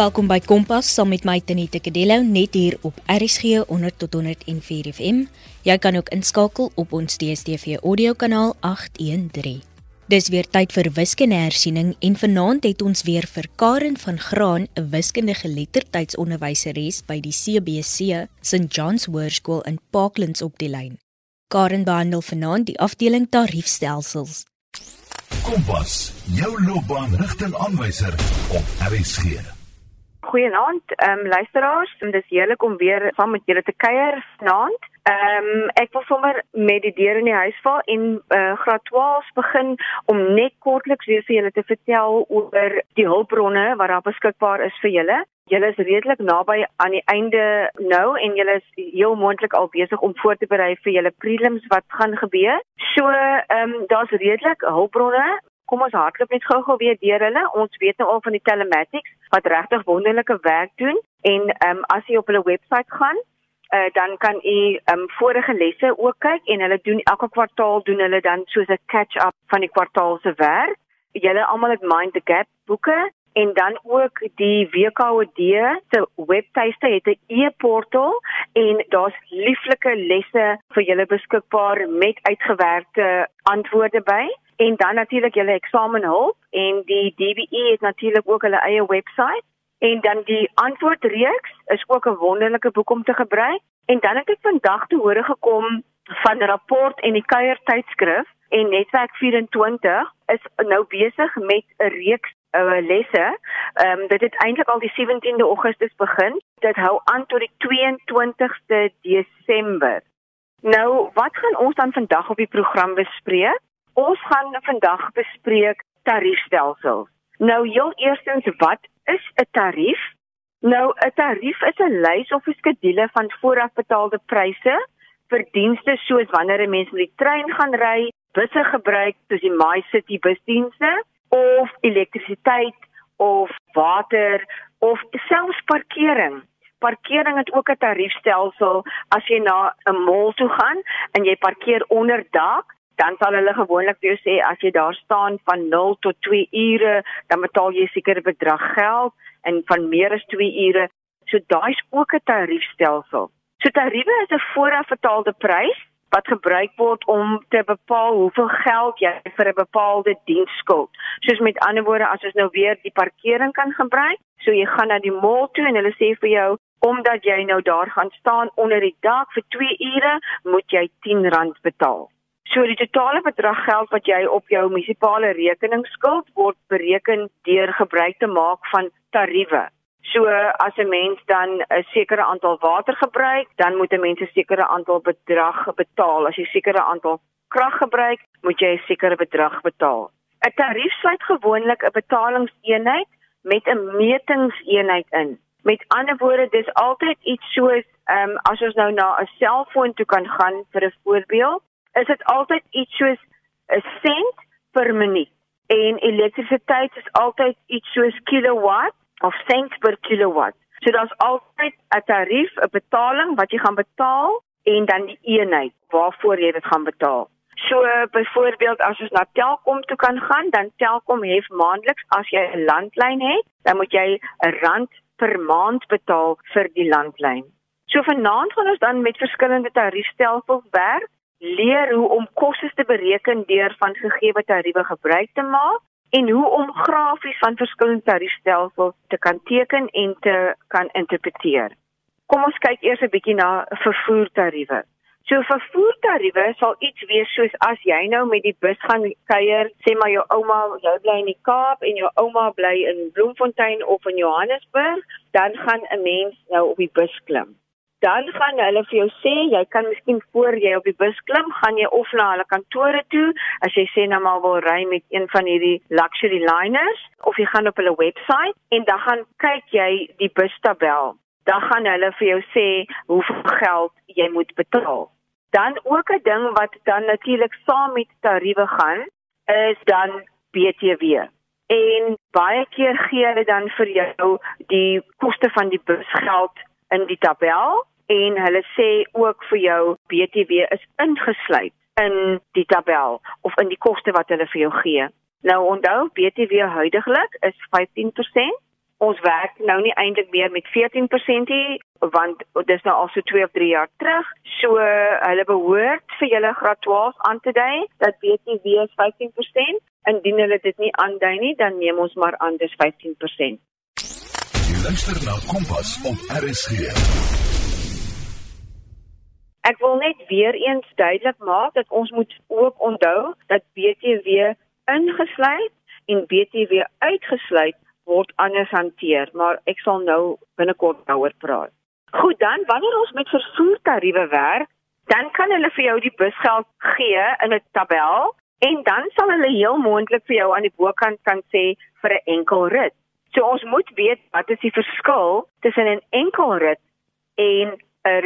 Welkom by Kompas saam met my Tenita Kadello net hier op RSG 100 tot 104 FM. Jy kan ook inskakel op ons DStv audio kanaal 813. Dis weer tyd vir wiskundehersiening en vanaand het ons weer vir Karen van Graan, 'n wiskundige lettertydsonderwyseres by die CBC St John's Hoërskool in Parklands op die lyn. Karen behandel vanaand die afdeling tariefstelsels. Kompas, jou loopbaanrigtingaanwyser op RSG. Goeienaand, ehm um, luisteraars. Dit is heerlik om weer saam met julle te kuier vanaand. Ehm um, ek wil sommer met die deur in die huis val en uh, graad 12 begin om net kortliks weer vir julle te vertel oor die hulpbronne wat daar beskikbaar is vir julle. Julle is redelik naby aan die einde nou en julle is heel moontlik al besig om voor te berei vir julle prelims wat gaan gebeur. So ehm um, daar's redelik hulpbronne kom ons hardloop net gou-gou weer deur hulle. Ons weet nou al van die telematics wat regtig wonderlike werk doen en ehm um, as jy op hulle webwerf gaan, uh, dan kan u ehm um, vorige lesse ook kyk en hulle doen elke kwartaal doen hulle dan soos 'n catch-up van die kwartaal se werk. Julle almal het Mind the Gap boeke en dan ook die WKOD se webtuiste het 'n e-portaal en daar's lieflike lesse vir julle beskikbaar met uitgewerkte antwoorde by en dan natuurlik julle eksamenhulp en die DBE het natuurlik ook hulle eie webwerf en dan die antwoordreeks is ook 'n wonderlike boek om te gebruik en dan het ek vandag te hore gekom van rapport en die kuier tydskrif en netwerk 24 is nou besig met 'n reeks uh, lesse. Ehm um, dit het eintlik al die 17de Augustus begin. Dit hou aan tot die 22ste Desember. Nou, wat gaan ons dan vandag op die program bespreek? Ons gaan vandag bespreek tariefstelsels. Nou heel eerstens, wat is 'n tarief? Nou 'n tarief is 'n lys of 'n skedule van voorafbetaalde pryse vir dienste soos wanneer 'n mens met die trein gaan ry, busse gebruik soos die MyCity busdienste of elektrisiteit of water of selfs parkering. Parkering het ook 'n tariefstelsel as jy na 'n mall toe gaan en jy parkeer onder dak dan sal hulle gewoonlik vir jou sê as jy daar staan van 0 tot 2 ure, dan betaal jy seker 'n bedrag geld en van meer as 2 ure, so daai's ook 'n tariefstelsel. So tariewe is 'n voorafbetaalde prys wat gebruik word om te bepaal hoeveel geld jy vir 'n bepaalde diens skuld. Soos met ander woorde, as ons nou weer die parkering kan gebruik, so jy gaan na die mall toe en hulle sê vir jou omdat jy nou daar gaan staan onder die dak vir 2 ure, moet jy R10 betaal. So die totale bedrag geld wat jy op jou munisipale rekening skuld word bereken deur gebruik te maak van tariewe. So as 'n mens dan 'n sekere aantal water gebruik, dan moet 'n mens 'n sekere aantal bedrag betaal. As jy sekere aantal krag gebruik, moet jy 'n sekere bedrag betaal. 'n Tarief sluit gewoonlik 'n betalingseenheid met 'n metingseenheid in. Met ander woorde, dis altyd iets soos ehm um, as ons nou na 'n selfoon toe kan gaan vir 'n voorbeeld, is dit altyd iets soos 'n sent per minuut en elektrisiteit is altyd iets soos kilowatt of sent per kilowatt. So daar's altyd 'n tarief, 'n betaling wat jy gaan betaal en dan die eenheid waarvoor jy dit gaan betaal. So byvoorbeeld as ons na Telkom toe kan gaan, dan Telkom hef maandeliks as jy 'n landlyn het, dan moet jy 'n rand per maand betaal vir die landlyn. So vanaand gaan ons dan met verskillende tariefstelsels werk leer hoe om kostes te bereken deur van gegeewe tariewe gebruik te maak en hoe om grafies van verskillende tariefstelsels te kan teken en te kan interpreteer. Kom ons kyk eers 'n bietjie na vervoertariewe. So vervoertariewe sal iets wees soos as jy nou met die bus gaan kuier, sê maar jou ouma, jy bly in die Kaap en jou ouma bly in Bloemfontein of in Johannesburg, dan gaan 'n mens nou op die bus klim dan gaan hulle vir jou sê jy kan miskien voor jy op die bus klim, gaan jy of na hulle kantore toe as jy sê nou maar wil ry met een van hierdie luxury liners of jy gaan op hulle webwerf en dan gaan kyk jy die bustabel. Dan gaan hulle vir jou sê hoeveel geld jy moet betaal. Dan ook 'n ding wat dan natuurlik saam met tariewe gaan is dan BTW. En baie keer gee hulle dan vir jou die koste van die busgeld in die tabel en hulle sê ook vir jou BTW is ingesluit in die tabel of in die koste wat hulle vir jou gee. Nou onthou BTW huidigelik is 15% Ons werk nou nie eintlik meer met 14% nie, want dit is nou al so 2 of 3 jaar terug. So hulle behoort vir julle graad 12 aan te dui dat BTW is 15%. Indien hulle dit nie aandui nie, dan neem ons maar aan dis 15%. Jy luister na Kompas op RSG. Ek wil net weer eens duidelik maak dat ons moet ook onthou dat BTW ingesluit en BTW uitgesluit word anders hanteer, maar ek sal nou binnekort daaroor praat. Goed dan, wanneer ons met vervoertariewe werk, dan kan hulle vir jou die busgeld gee in 'n tabel en dan sal hulle heel moontlik vir jou aan die bokant kan sê vir 'n enkel rit. So ons moet weet wat is die verskil tussen 'n enkel rit en 'n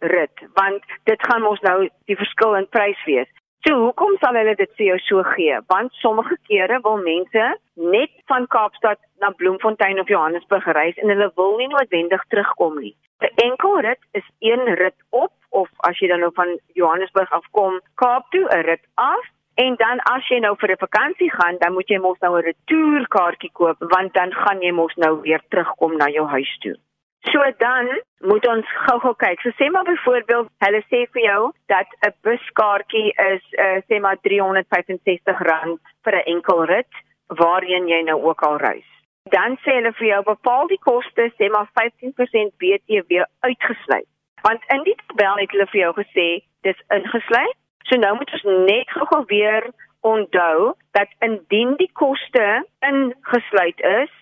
retourrit, want dit gaan mos nou die verskil in prys wees. So hoekom sal hulle dit vir jou so gee? Want sommige kere wil mense net van Kaapstad na Bloemfontein of Johannesburg reis en hulle wil nie noodwendig terugkom nie. 'n Enkel rit is een rit op of as jy dan nou van Johannesburg afkom, Kaap toe 'n rit af en dan as jy nou vir 'n vakansie gaan, dan moet jy mos nou 'n retourkaartjie koop want dan gaan jy mos nou weer terugkom na jou huis toe. So dan moet ons gou-gou kyk. So sê maar byvoorbeeld, hulle sê vir jou dat 'n buskaartjie is uh, sê maar R365 vir 'n enkel rit waarheen jy nou ook al reis. Dan sê hulle vir jou bepaal die koste sê maar 15% BTW uitgesluit. Want in die tabel het hulle vir jou gesê dis ingesluit. So nou moet ons net gou-gou weer onthou dat indien die koste ingesluit is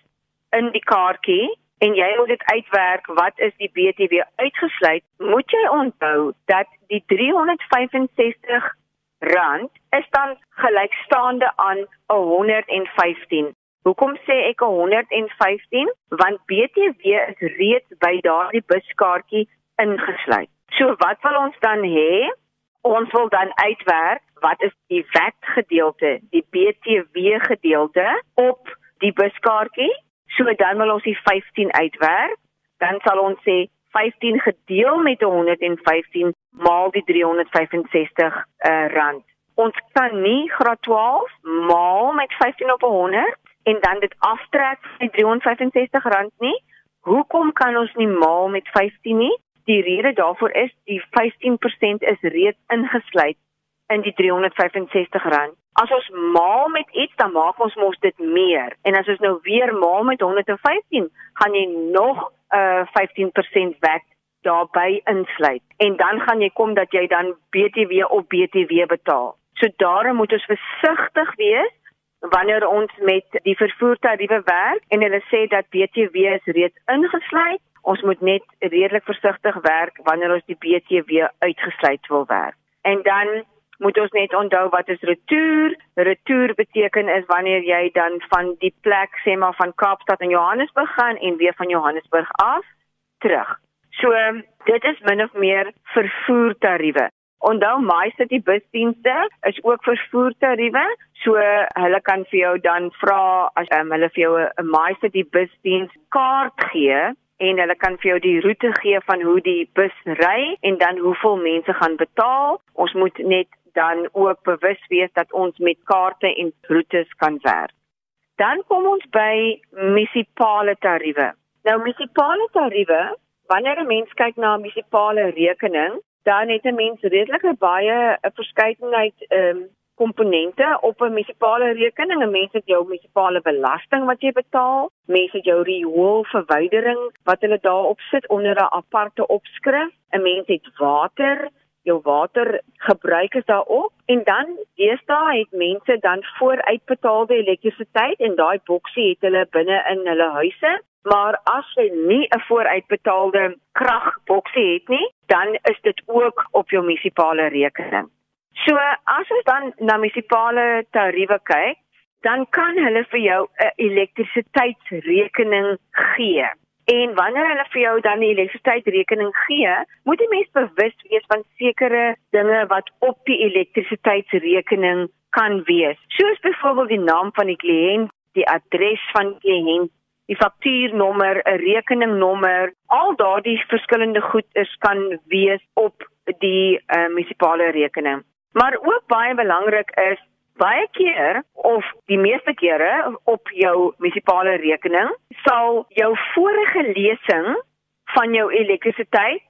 in die kaartjie en jy moet dit uitwerk wat is die BTW uitgesluit, moet jy onthou dat die 365 rand is dan gelykstaande aan 115. Hoekom sê ek 115? Want BTW is reeds by daardie buskaartjie ingesluit. So wat wil ons dan hê? Ons wil dan uitwerk wat is die VAT gedeelte, die BTW gedeelte op die buskaartjie So dan wil ons die 15 uitwerk, dan sal ons sê 15 gedeel met 115 maal die 365 uh, rand. Ons kan nie graad 12 maal met 15 op 100 en dan dit aftrek van die 365 rand nie. Hoekom kan ons nie maal met 15 nie? Die rede daarvoor is die 15% is reeds ingesluit in die 365 rand. As ons maal met iets, dan maak ons mos dit meer. En as ons nou weer maal met 115, gaan jy nog uh, 15% weg daarbey insluit. En dan gaan jy kom dat jy dan BTW op BTW betaal. So daarom moet ons versigtig wees wanneer ons met die vervoertariewe werk en hulle sê dat BTW is reeds ingesluit. Ons moet net redelik versigtig werk wanneer ons die BTW uitgesluit wil werk. En dan moet ons net onthou wat is retour. Retour beteken is wanneer jy dan van die plek sê maar van Kaapstad en Johannesburg gaan en weer van Johannesburg af terug. So dit is min of meer vervoertariewe. Onthou my city busdienste is ook vervoertariewe. So hulle kan vir jou dan vra as um, hulle vir jou 'n my city busdiens kaart gee en hulle kan vir jou die roete gee van hoe die bus ry en dan hoeveel mense gaan betaal. Ons moet net dan ook bewus wees dat ons met kaarte en roetes kan werk. Dan kom ons by munisipale tariewe. Nou munisipale tariewe, wanneer 'n mens kyk na 'n munisipale rekening, dan het 'n mens redelike baie 'n verskeidenheid ehm um, komponente op 'n munisipale rekening. 'n Mens het jou munisipale belasting wat jy betaal, mense het jou rioolverwydering wat hulle daarop sit onder 'n aparte opskrif. 'n Mens het water, jou water gebruik is daarop en dan deesdae het mense dan vooruitbetaalde elektrisiteit en daai boksie het hulle binne in hulle huise maar as jy nie 'n vooruitbetaalde kragboksie het nie dan is dit ook op jou munisipale rekening. So as ons dan na munisipale tariewe kyk, dan kan hulle vir jou 'n elektrisiteitsrekening gee. En wanneer hulle vir jou dan die elektrisiteitsrekening gee, moet die mens bewus wees van sekere dinge wat op die elektrisiteitsrekening kan wees. Soos byvoorbeeld die naam van die kliënt, die adres van die kliënt, die faktuurnommer, 'n rekeningnommer, al daardie verskillende goed is kan wees op die uh, munisipale rekening. Maar ook baie belangrik is Baie keer of die meeste kere op jou munisipale rekening sal jou vorige lesing van jou elektrisiteit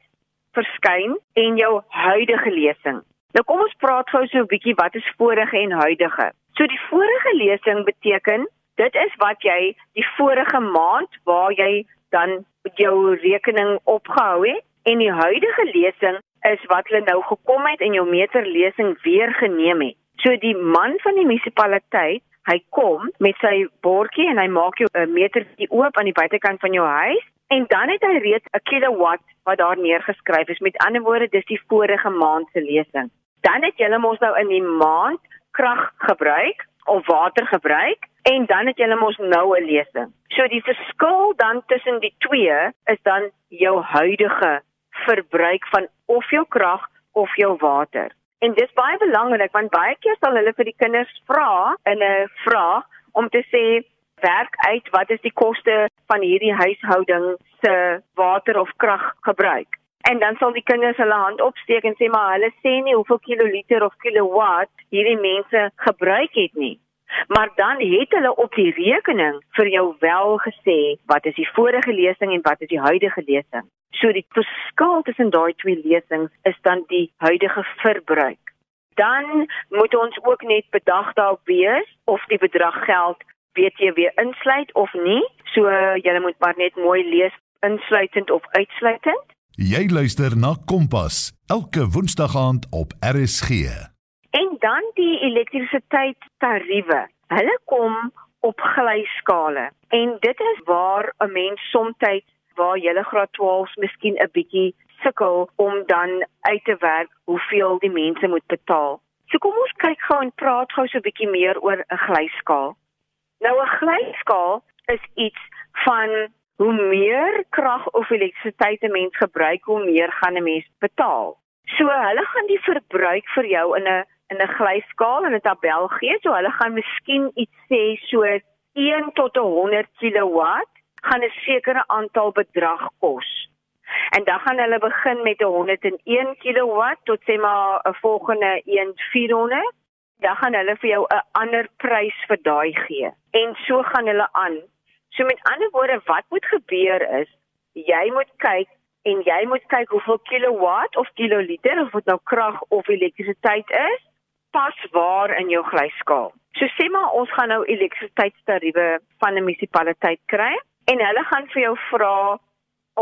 verskyn en jou huidige lesing. Nou kom ons praat gou so 'n bietjie wat is vorige en huidige. So die vorige lesing beteken dit is wat jy die vorige maand waar jy dan jou rekening opgehou het en die huidige lesing is wat hulle nou gekom het en jou meterlesing weer geneem het. So die man van die munisipaliteit, hy kom met sy bordjie en hy maak jou 'n metertjie oop aan die buitekant van jou huis en dan het hy reeds 'n kilowatt wat daar neergeskryf is. Met ander woorde, dis die vorige maand se lesing. Dan het jy mos nou in die maand krag gebruik of water gebruik en dan het jy mos nou 'n lesing. So die verskil dan tussen die twee is dan jou huidige verbruik van of jou krag of jou water. En dis baie belangrik want baie keer sal hulle vir die kinders vra in 'n vraag om te sê werk uit wat is die koste van hierdie huishouding se water of krag gebruik. En dan sal die kinders hulle hand opsteek en sê maar hulle sê nie hoeveel kiloliter of kilowatt hierdie mense gebruik het nie. Maar dan het hulle op die rekening vir jou wel gesê wat is die vorige lesing en wat is die huidige lesing. So die verskil tussen daai twee lesings is dan die huidige verbruik. Dan moet ons ook net bedag daarop wees of die bedrag geld BTW insluit of nie. So jy moet maar net mooi lees insluitend of uitsluitend. Jy luister na Kompas elke woensdag aand op RSG. Dan die elektrisiteitstariewe. Hulle kom op glyskale. En dit is waar 'n mens soms waar jy graad 12 miskien 'n bietjie sukkel om dan uit te werk hoeveel die mense moet betaal. So kom ons kyk gou en praat gou so 'n bietjie meer oor 'n glyskaal. Nou 'n glyskaal is iets van hoe meer krag of elektrisiteit 'n mens gebruik, hoe meer gaan 'n mens betaal. So hulle gaan die verbruik vir jou in 'n in 'n glyskaal en 'n tabel gee. So hulle gaan miskien iets sê so 1 tot 100 kW gaan 'n sekere aantal bedrag kos. En dan gaan hulle begin met 'n 101 kW tot sê maar 'n volgende 1 400. Dan gaan hulle vir jou 'n ander prys vir daai gee. En so gaan hulle aan. So met ander woorde, wat moet gebeur is jy moet kyk en jy moet kyk hoeveel kilowatt of kiloliter of dit nou krag of elektrisiteit is pas waar in jou glyskaal. So sê maar ons gaan nou elektrisiteitstariewe van 'n munisipaliteit kry en hulle gaan vir jou vra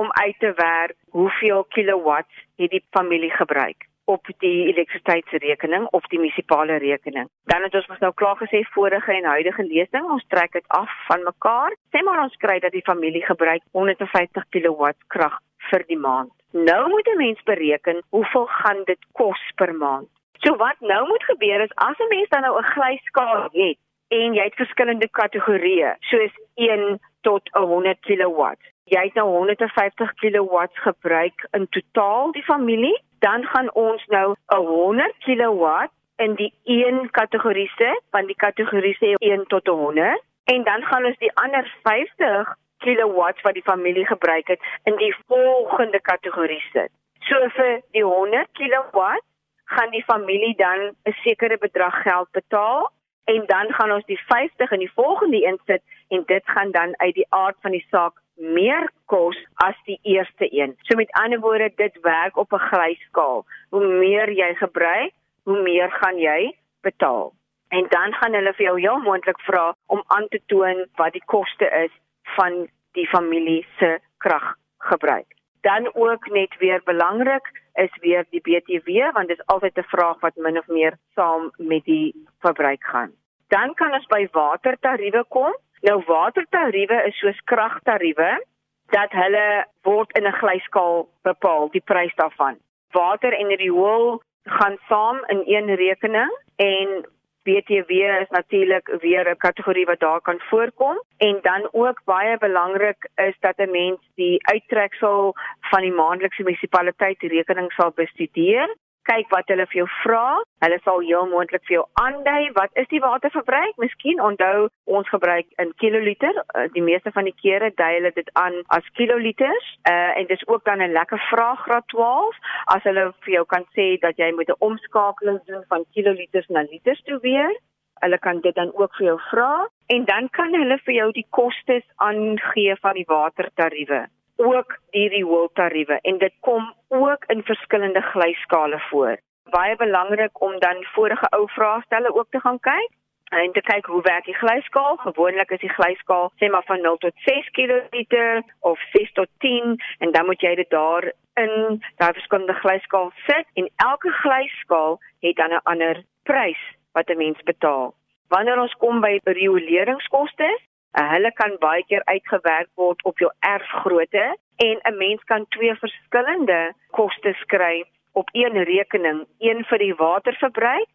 om uit te werk hoeveel kilowatts het die familie gebruik op die elektrisiteitsrekening of die munisipale rekening. Dan het ons mos nou klaar gesê vorige en huidige lesing, ons trek dit af van mekaar. Sê maar ons kry dat die familie gebruik 150 kW krag vir die maand. Nou moet 'n mens bereken hoeveel gaan dit kos per maand. So wat nou moet gebeur is as 'n mens dan nou 'n glyskaal het en jy het verskillende kategorieë, soos 1 tot 100 kW. Jy het nou 150 kW gebruik in totaal die familie, dan gaan ons nou 'n 100 kW in die een kategorie sit, van die kategorie sê 1 tot 100 en dan gaan ons die ander 50 kilowatts wat die familie gebruik het in die volgende kategorie sit. So vir die 100 kilowatt gaan die familie dan 'n sekere bedrag geld betaal en dan gaan ons die 50 in die volgende een sit en dit gaan dan uit die aard van die saak meer kos as die eerste een. So met ander woorde, dit werk op 'n glyskaal. Hoe meer jy gebruik, hoe meer gaan jy betaal. En dan gaan hulle vir jou heel moontlik vra om aan te toon wat die koste is van die familie se kraggebruik. Dan ook net weer belangrik is weer die BTW want dit is altyd 'n vraag wat min of meer saam met die verbruik gaan. Dan kan ons by watertariewe kom. Nou watertariewe is soos kragtariewe dat hulle word in 'n glyskaal bepaal, die prys daarvan. Water en riool gaan saam in een rekening en BTW is natuurlik weer 'n kategorie wat daar kan voorkom en dan ook baie belangrik is dat 'n mens die uittreksel van die maandelikse munisipaliteit rekening sal bestudeer kyk wat hulle vir jou vra. Hulle sal heel moontlik vir jou aandui wat is die waterverbruik? Miskien onthou ons gebruik in kiloliter. Eh, die meeste van die kere dui hulle dit aan as kiloliters. Uh en dis ook dan 'n lekker vraag graad 12 as hulle vir jou kan sê dat jy moet 'n omskakeling doen van kiloliters na liters toe weer. Hulle kan dit dan ook vir jou vra en dan kan hulle vir jou die kostes aangee van die watertariewe, ook die rewol tariewe en dit kom ook in verskillende glyskale voor. Baie belangrik om dan vorige ou vraestelle ook te gaan kyk en te kyk hoe werk die glyskaal. Gewoonlik is die glyskaal sê maar van 0 tot 6 kl of 6 tot 10 en dan moet jy dit daar in daai verskillende glyskaal sit en elke glyskaal het dan 'n ander prys wat 'n mens betaal. Wanneer ons kom by rioleringskoste, uh, hulle kan baie keer uitgewerk word op jou erfgrootte en 'n mens kan twee verskillende kostes kry op een rekening, een vir die waterverbruik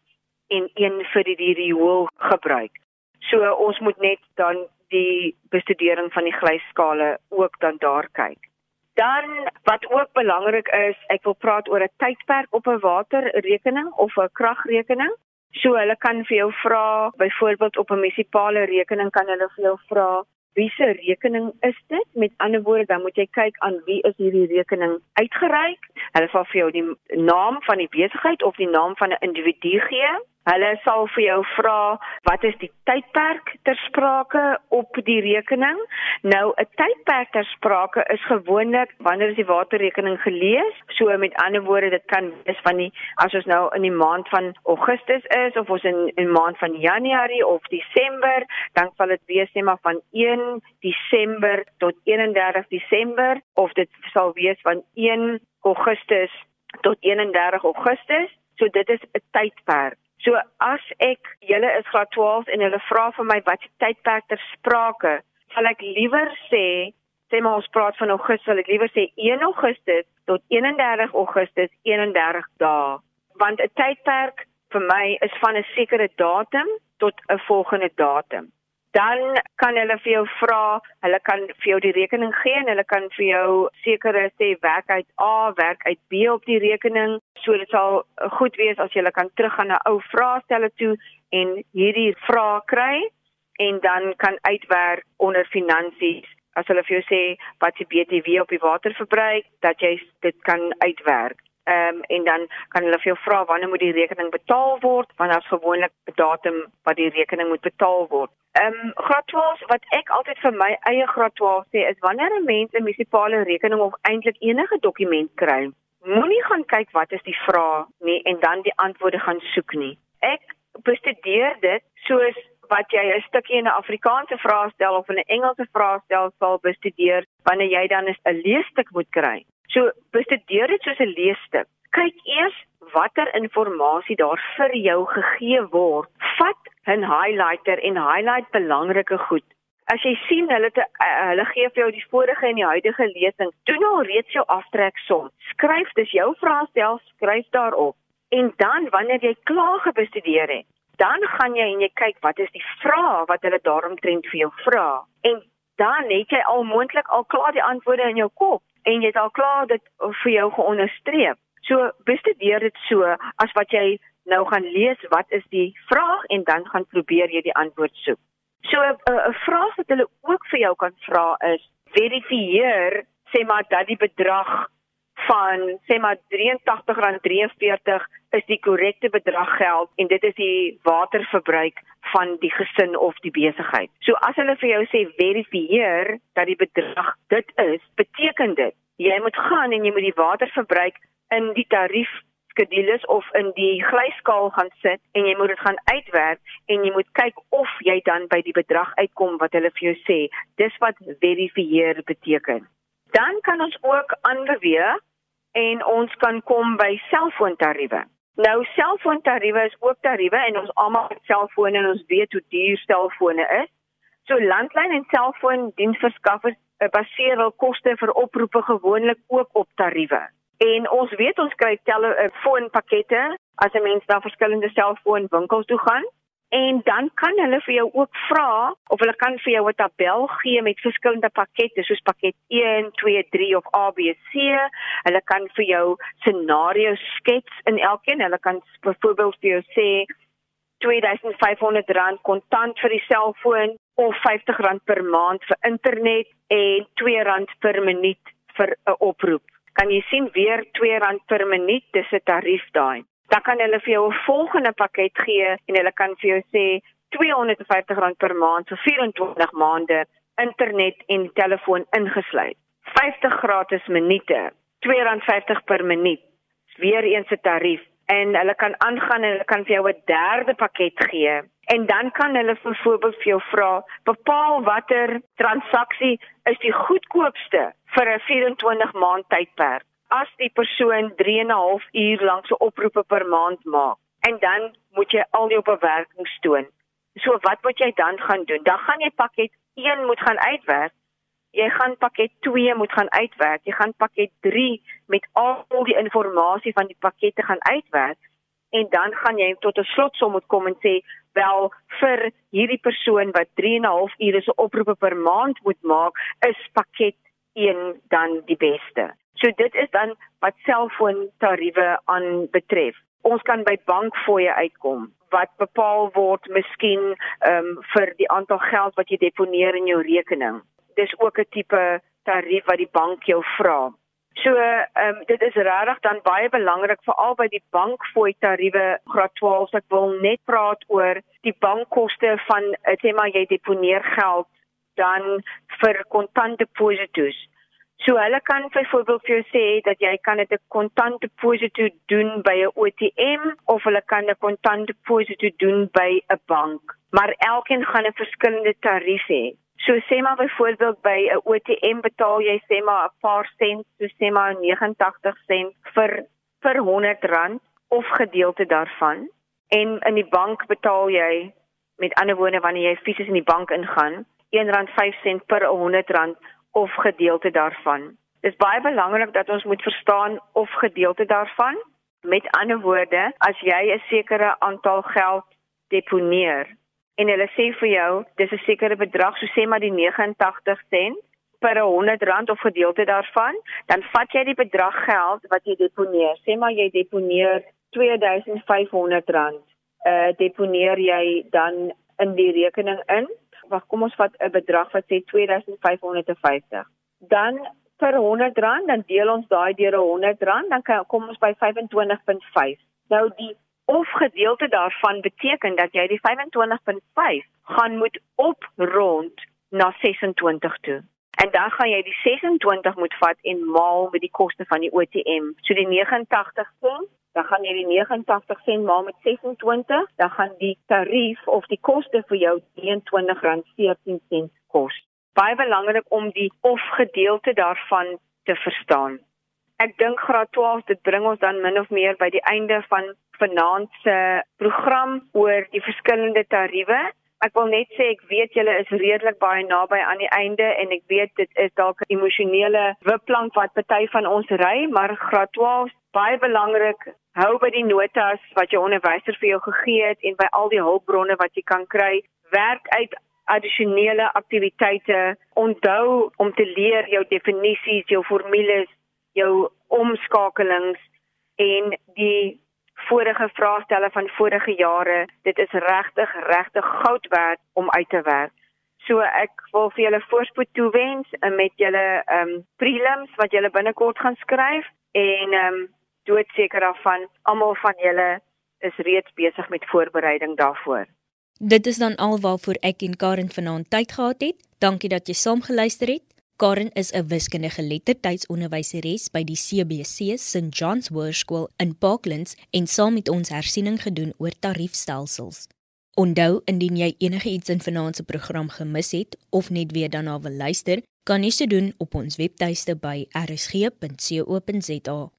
en een vir die, die riool gebruik. So ons moet net dan die bestudering van die glyskale ook dan daar kyk. Dan wat ook belangrik is, ek wil praat oor 'n tydperk op 'n waterrekening of 'n kragrekening. So hulle kan vir jou vra, byvoorbeeld op 'n munisipale rekening kan hulle vir jou vra, wie se rekening is dit? Met ander woorde, dan moet jy kyk aan wie is hierdie rekening uitgereik. Hulle sal vir jou die naam van die besigheid of die naam van 'n individu gee. Hulle sal vir jou vra wat is die tydperk ter sprake op die rekening. Nou 'n tydperk ter sprake is gewoonlik wanneer is die waterrekening gelees. So met ander woorde dit kan wees van die as ons nou in die maand van Augustus is of ons in in maand van Januarie of Desember, dan sal dit wees net maar van 1 Desember tot 31 Desember of dit sal wees van 1 Augustus tot 31 Augustus. So dit is 'n tydperk. So as ek julle is graad 12 en hulle vra vir my wat se tydperk ter sprake, sal ek liewer sê sê maar ons praat van Augustus, sal ek liewer sê 1 Augustus tot 31 Augustus 31 dae, want 'n tydperk vir my is van 'n sekere datum tot 'n volgende datum dan kan hulle vir jou vra, hulle kan vir jou die rekening gee en hulle kan vir jou sekere sê werk uit A, werk uit B op die rekening. So dit sal goed wees as jy kan teruggaan na ou vraestelle toe en hierdie vrae kry en dan kan uitwerk onder finansies as hulle vir jou sê wat die BTW op die waterverbruik dat jy dit kan uitwerk. Ehm um, en dan kan hulle vir jou vra wanneer moet die rekening betaal word? Want daar's gewoonlik 'n datum wat die rekening moet betaal word. Ehm um, graad 12 wat ek altyd vir my eie graad 12 sê is wanneer 'n mens 'n munisipale rekening of eintlik enige dokument kry, moenie gaan kyk wat is die vraag nie en dan die antwoorde gaan soek nie. Ek bestudeer dit soos wat jy 'n stukkie in 'n Afrikaanse vraestel of in 'n Engelse vraestel sal bestudeer wanneer jy dan 'n leesstuk moet kry. So bestudeer dit soos 'n leesstuk. Kyk eers watter inligting daar vir jou gegee word. Vat 'n highlighter en highlight belangrike goed. As jy sien hulle te, uh, hulle gee vir jou die vorige en die huidige lesing, doen al reeds jou aftreksom. Skryf dis jou vraestel, skryf daarop. En dan wanneer jy klaar gebestudeer het, dan gaan jy en jy kyk wat is die vrae wat hulle daaromtrent vir jou vra. En dan het jy al moontlik al klaar die antwoorde in jou kop en jy het al klaar dit vir jou geonderstreep. So bestudeer dit so as wat jy nou gaan lees wat is die vraag en dan gaan probeer jy die antwoord soek. So uh, 'n vraag wat hulle ook vir jou kan vra is verifieer sê maar dat die bedrag van sê maar R83.43 is die korrekte bedrag geld en dit is die waterverbruik van die gesin of die besigheid. So as hulle vir jou sê verifieer dat die bedrag dit is, beteken dit jy moet gaan en jy moet die waterverbruik in die tarief skedules of in die glyskaal gaan sit en jy moet dit gaan uitwerk en jy moet kyk of jy dan by die bedrag uitkom wat hulle vir jou sê. Dis wat verifieer beteken. Dan kan ons ook aanbeweeg en ons kan kom by selfoontariewe. Nou selfoontariewe is ook tariewe en ons almal het selfone en ons weet hoe duur selfone is. So landlyn en selfoondiensverskaffers eh, baseer hul koste vir oproepe gewoonlik ook op tariewe. En ons weet ons kry telefoonpakkette eh, as 'n mens na verskillende selfoonwinkels toe gaan. En dan kan hulle vir jou ook vra of hulle kan vir jou 'n tabel gee met verskillende pakkette soos pakket 1, 2, 3 of ABC. Hulle kan vir jou scenario's skets in elkeen. Hulle kan byvoorbeeld vir jou sê R2500 kontant vir die selfoon of R50 per maand vir internet en R2 per minuut vir 'n oproep kan jy sien weer R2 per minuut dis 'n tarief daai. Dan kan hulle vir jou 'n volgende pakket gee en hulle kan vir jou sê R250 per maand vir 24 maande internet en telefoon ingesluit. 50 gratis minute, R250 per minuut. Weer eens 'n tarief en hulle kan aangaan en hulle kan vir jou 'n derde pakket gee en dan kan hulle byvoorbeeld vir jou vra bepaal watter transaksie is die goedkoopste vir 'n 24 maand tydperk as die persoon 3 en 'n half uur lank se oproepe per maand maak en dan moet jy al jou bewerkings toon so wat moet jy dan gaan doen dan gaan jy pakket 1 moet gaan uitwerk jy gaan pakket 2 moet gaan uitwerk. Jy gaan pakket 3 met al die inligting van die pakkette gaan uitwerk en dan gaan jy tot 'n slotsom moet kom en sê wel vir hierdie persoon wat 3 en 'n half ure se oproepe per maand moet maak, is pakket 1 dan die beste. So dit is dan wat selfoontariewe aan betref. Ons kan by bankfooie uitkom wat bepaal word miskien ehm um, vir die aantal geld wat jy deponeer in jou rekening dis ook 'n tipe tarief wat die bank jou vra. So, ehm um, dit is regtig dan baie belangrik veral by die bankfooi tariewe graad 12 ek wil net praat oor die bankkoste van eh, sê maar jy deponeer geld dan vir kontant depositos. So hulle kan byvoorbeeld vir jou sê dat jy kan dit 'n kontant deposito doen by 'n ATM of hulle kan 'n kontant deposito doen by 'n bank. Maar elkeen gaan 'n verskillende tarief hê. So sê maar byvoorbeeld by 'n ATM betaal jy sê maar 'n paar sent, so sê maar 89 sent vir vir 100 rand of gedeelte daarvan. En in die bank betaal jy met ander woorde wanneer jy fisies in die bank ingaan, R1.5 per 100 rand of gedeelte daarvan. Dit is baie belangrik dat ons moet verstaan of gedeelte daarvan. Met ander woorde, as jy 'n sekere aantal geld deponeer, en hulle sê vir jou dis 'n sekere bedrag so sê maar die 89 sent per 100 rand of gedeelte daarvan dan vat jy die bedrag geld wat jy deponeer sê maar jy deponeer 2500 rand uh deponeer jy dan in die rekening in wag kom ons vat 'n bedrag wat sê 2550 dan per 100 rand dan deel ons daai deur 100 rand dan kom ons by 25.5 nou die of gedeelte daarvan beteken dat jy die 25.5 gaan moet oprond na 26 toe. En dan gaan jy die 26 moet vat en maal met die koste van die OTM. So die 89 sent, dan gaan jy die 89 sent maal met 26, dan gaan die tarief of die koste vir jou R23.14 kos. Baie belangrik om die of gedeelte daarvan te verstaan. Ek dink graad 12 dit bring ons dan min of meer by die einde van vanaand se program oor die verskillende tariewe. Ek wil net sê ek weet julle is redelik baie naby aan die einde en ek weet dit is dalk 'n emosionele wipplank wat party van ons ry, maar graad 12 baie belangrik. Hou by die notas wat jou onderwyser vir jou gegee het en by al die hulpbronne wat jy kan kry. Werk uit addisionele aktiwiteite. Onthou om te leer jou definisies, jou formules, jou omskakelings en die vorige vraestelle van vorige jare. Dit is regtig regtig goud werd om uit te werk. So ek wil vir julle voorspoed toewens eh, met julle ehm um, prelims wat julle binnekort gaan skryf en ehm um, doodseker daarvan almal van julle is reeds besig met voorbereiding daarvoor. Dit is dan alwaarvoor ek en Karen vanaand tyd gehad het. Dankie dat jy saam geluister het. Karen is 'n wiskundige lettertydsonderwyseres by die CBC St John's Hoërskool in Parklands en saam met ons hersiening gedoen oor tariefstelsels. Onthou indien jy enige iets in vanaand se program gemis het of net weer daarna wil luister, kan jy dit doen op ons webtuiste by rsg.co.za.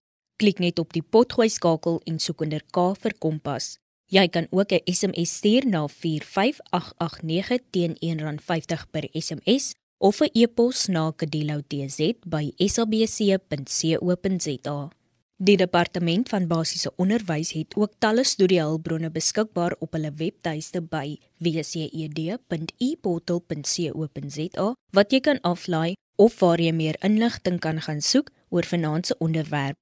Klik net op die potgooi skakel en soek onder K vir Kompas. Jy kan ook 'n SMS stuur na 45889 teen R1.50 per SMS of 'n e-pos na kadilo.tz@sabc.co.za. Die departement van basiese onderwys het ook talle studiehulpbronne beskikbaar op hulle webtuiste by wced.eportal.co.za wat jy kan aflaai of waar jy meer inligting kan gaan soek oor finansiële onderwerp.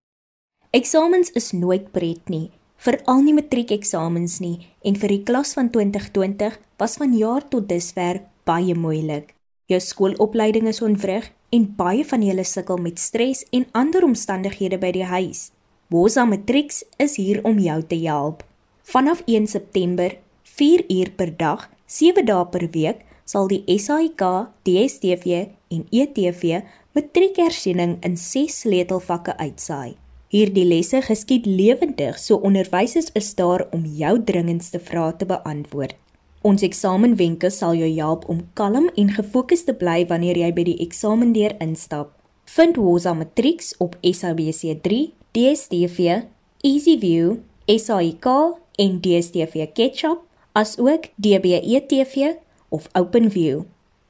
Eksamens is nooit pret nie, veral nie matriekeksamens nie en vir die klas van 2020 was van jaar tot dusver baie moeilik. Jou skoolopleiding is onwrig en baie van julle sukkel met stres en ander omstandighede by die huis. Woza Matrix is hier om jou te help. Vanaf 1 September, 4 uur per dag, 7 dae per week, sal die SAIK, DSTV en ETV matriekersiening in 6 sleutelvakke uitsaai. Hierdie lesse geskied lewendig, so onderwysers is daar om jou dringendste vrae te beantwoord. Ons eksamenwenke sal jou help om kalm en gefokus te bly wanneer jy by die eksamendeur instap. Vind Woza Matrix op SABC3, DStv, EasyView, SAIK en DStv Ketchup, asook DBETV of OpenView.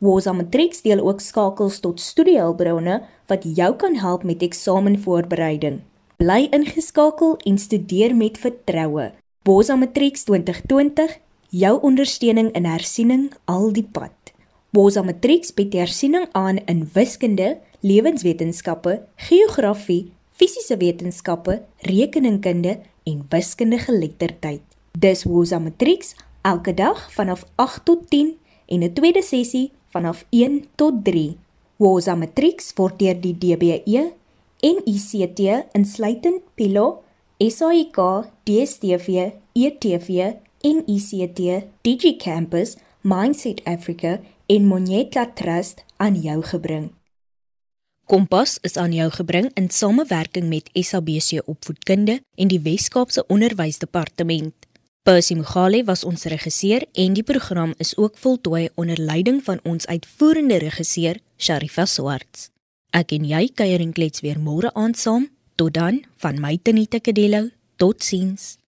Woza Matrix deel ook skakels tot studiehulpbronne wat jou kan help met eksamenvoorbereiding. Bly ingeskakel en studeer met vertroue. Woza Matrix 2020 jou ondersteuning in hersiening al die pad. Bosa Matrix bied hersiening aan in wiskunde, lewenswetenskappe, geografie, fisiese wetenskappe, rekeningkunde en wiskundige geletterdheid. Dis Bosa Matrix elke dag vanaf 8 tot 10 en 'n tweede sessie vanaf 1 tot 3. Bosa Matrix word deur die DBE en ICT insluitend Pilo, SAIK, DStv, ETV NECT, DigiCampus, Mindset Africa en Moneta Trust aan jou gebring. Kompas is aan jou gebring in samewerking met SABC Opvoedkunde en die Wes-Kaapse Onderwysdepartement. Percy Mogale was ons regisseur en die program is ook voltooi onder leiding van ons uitvoerende regisseur Sharifa Swarts. Ek en jy kuier en klets weer môre aand saam. Tot dan van my Tenita Kadello. Totsiens.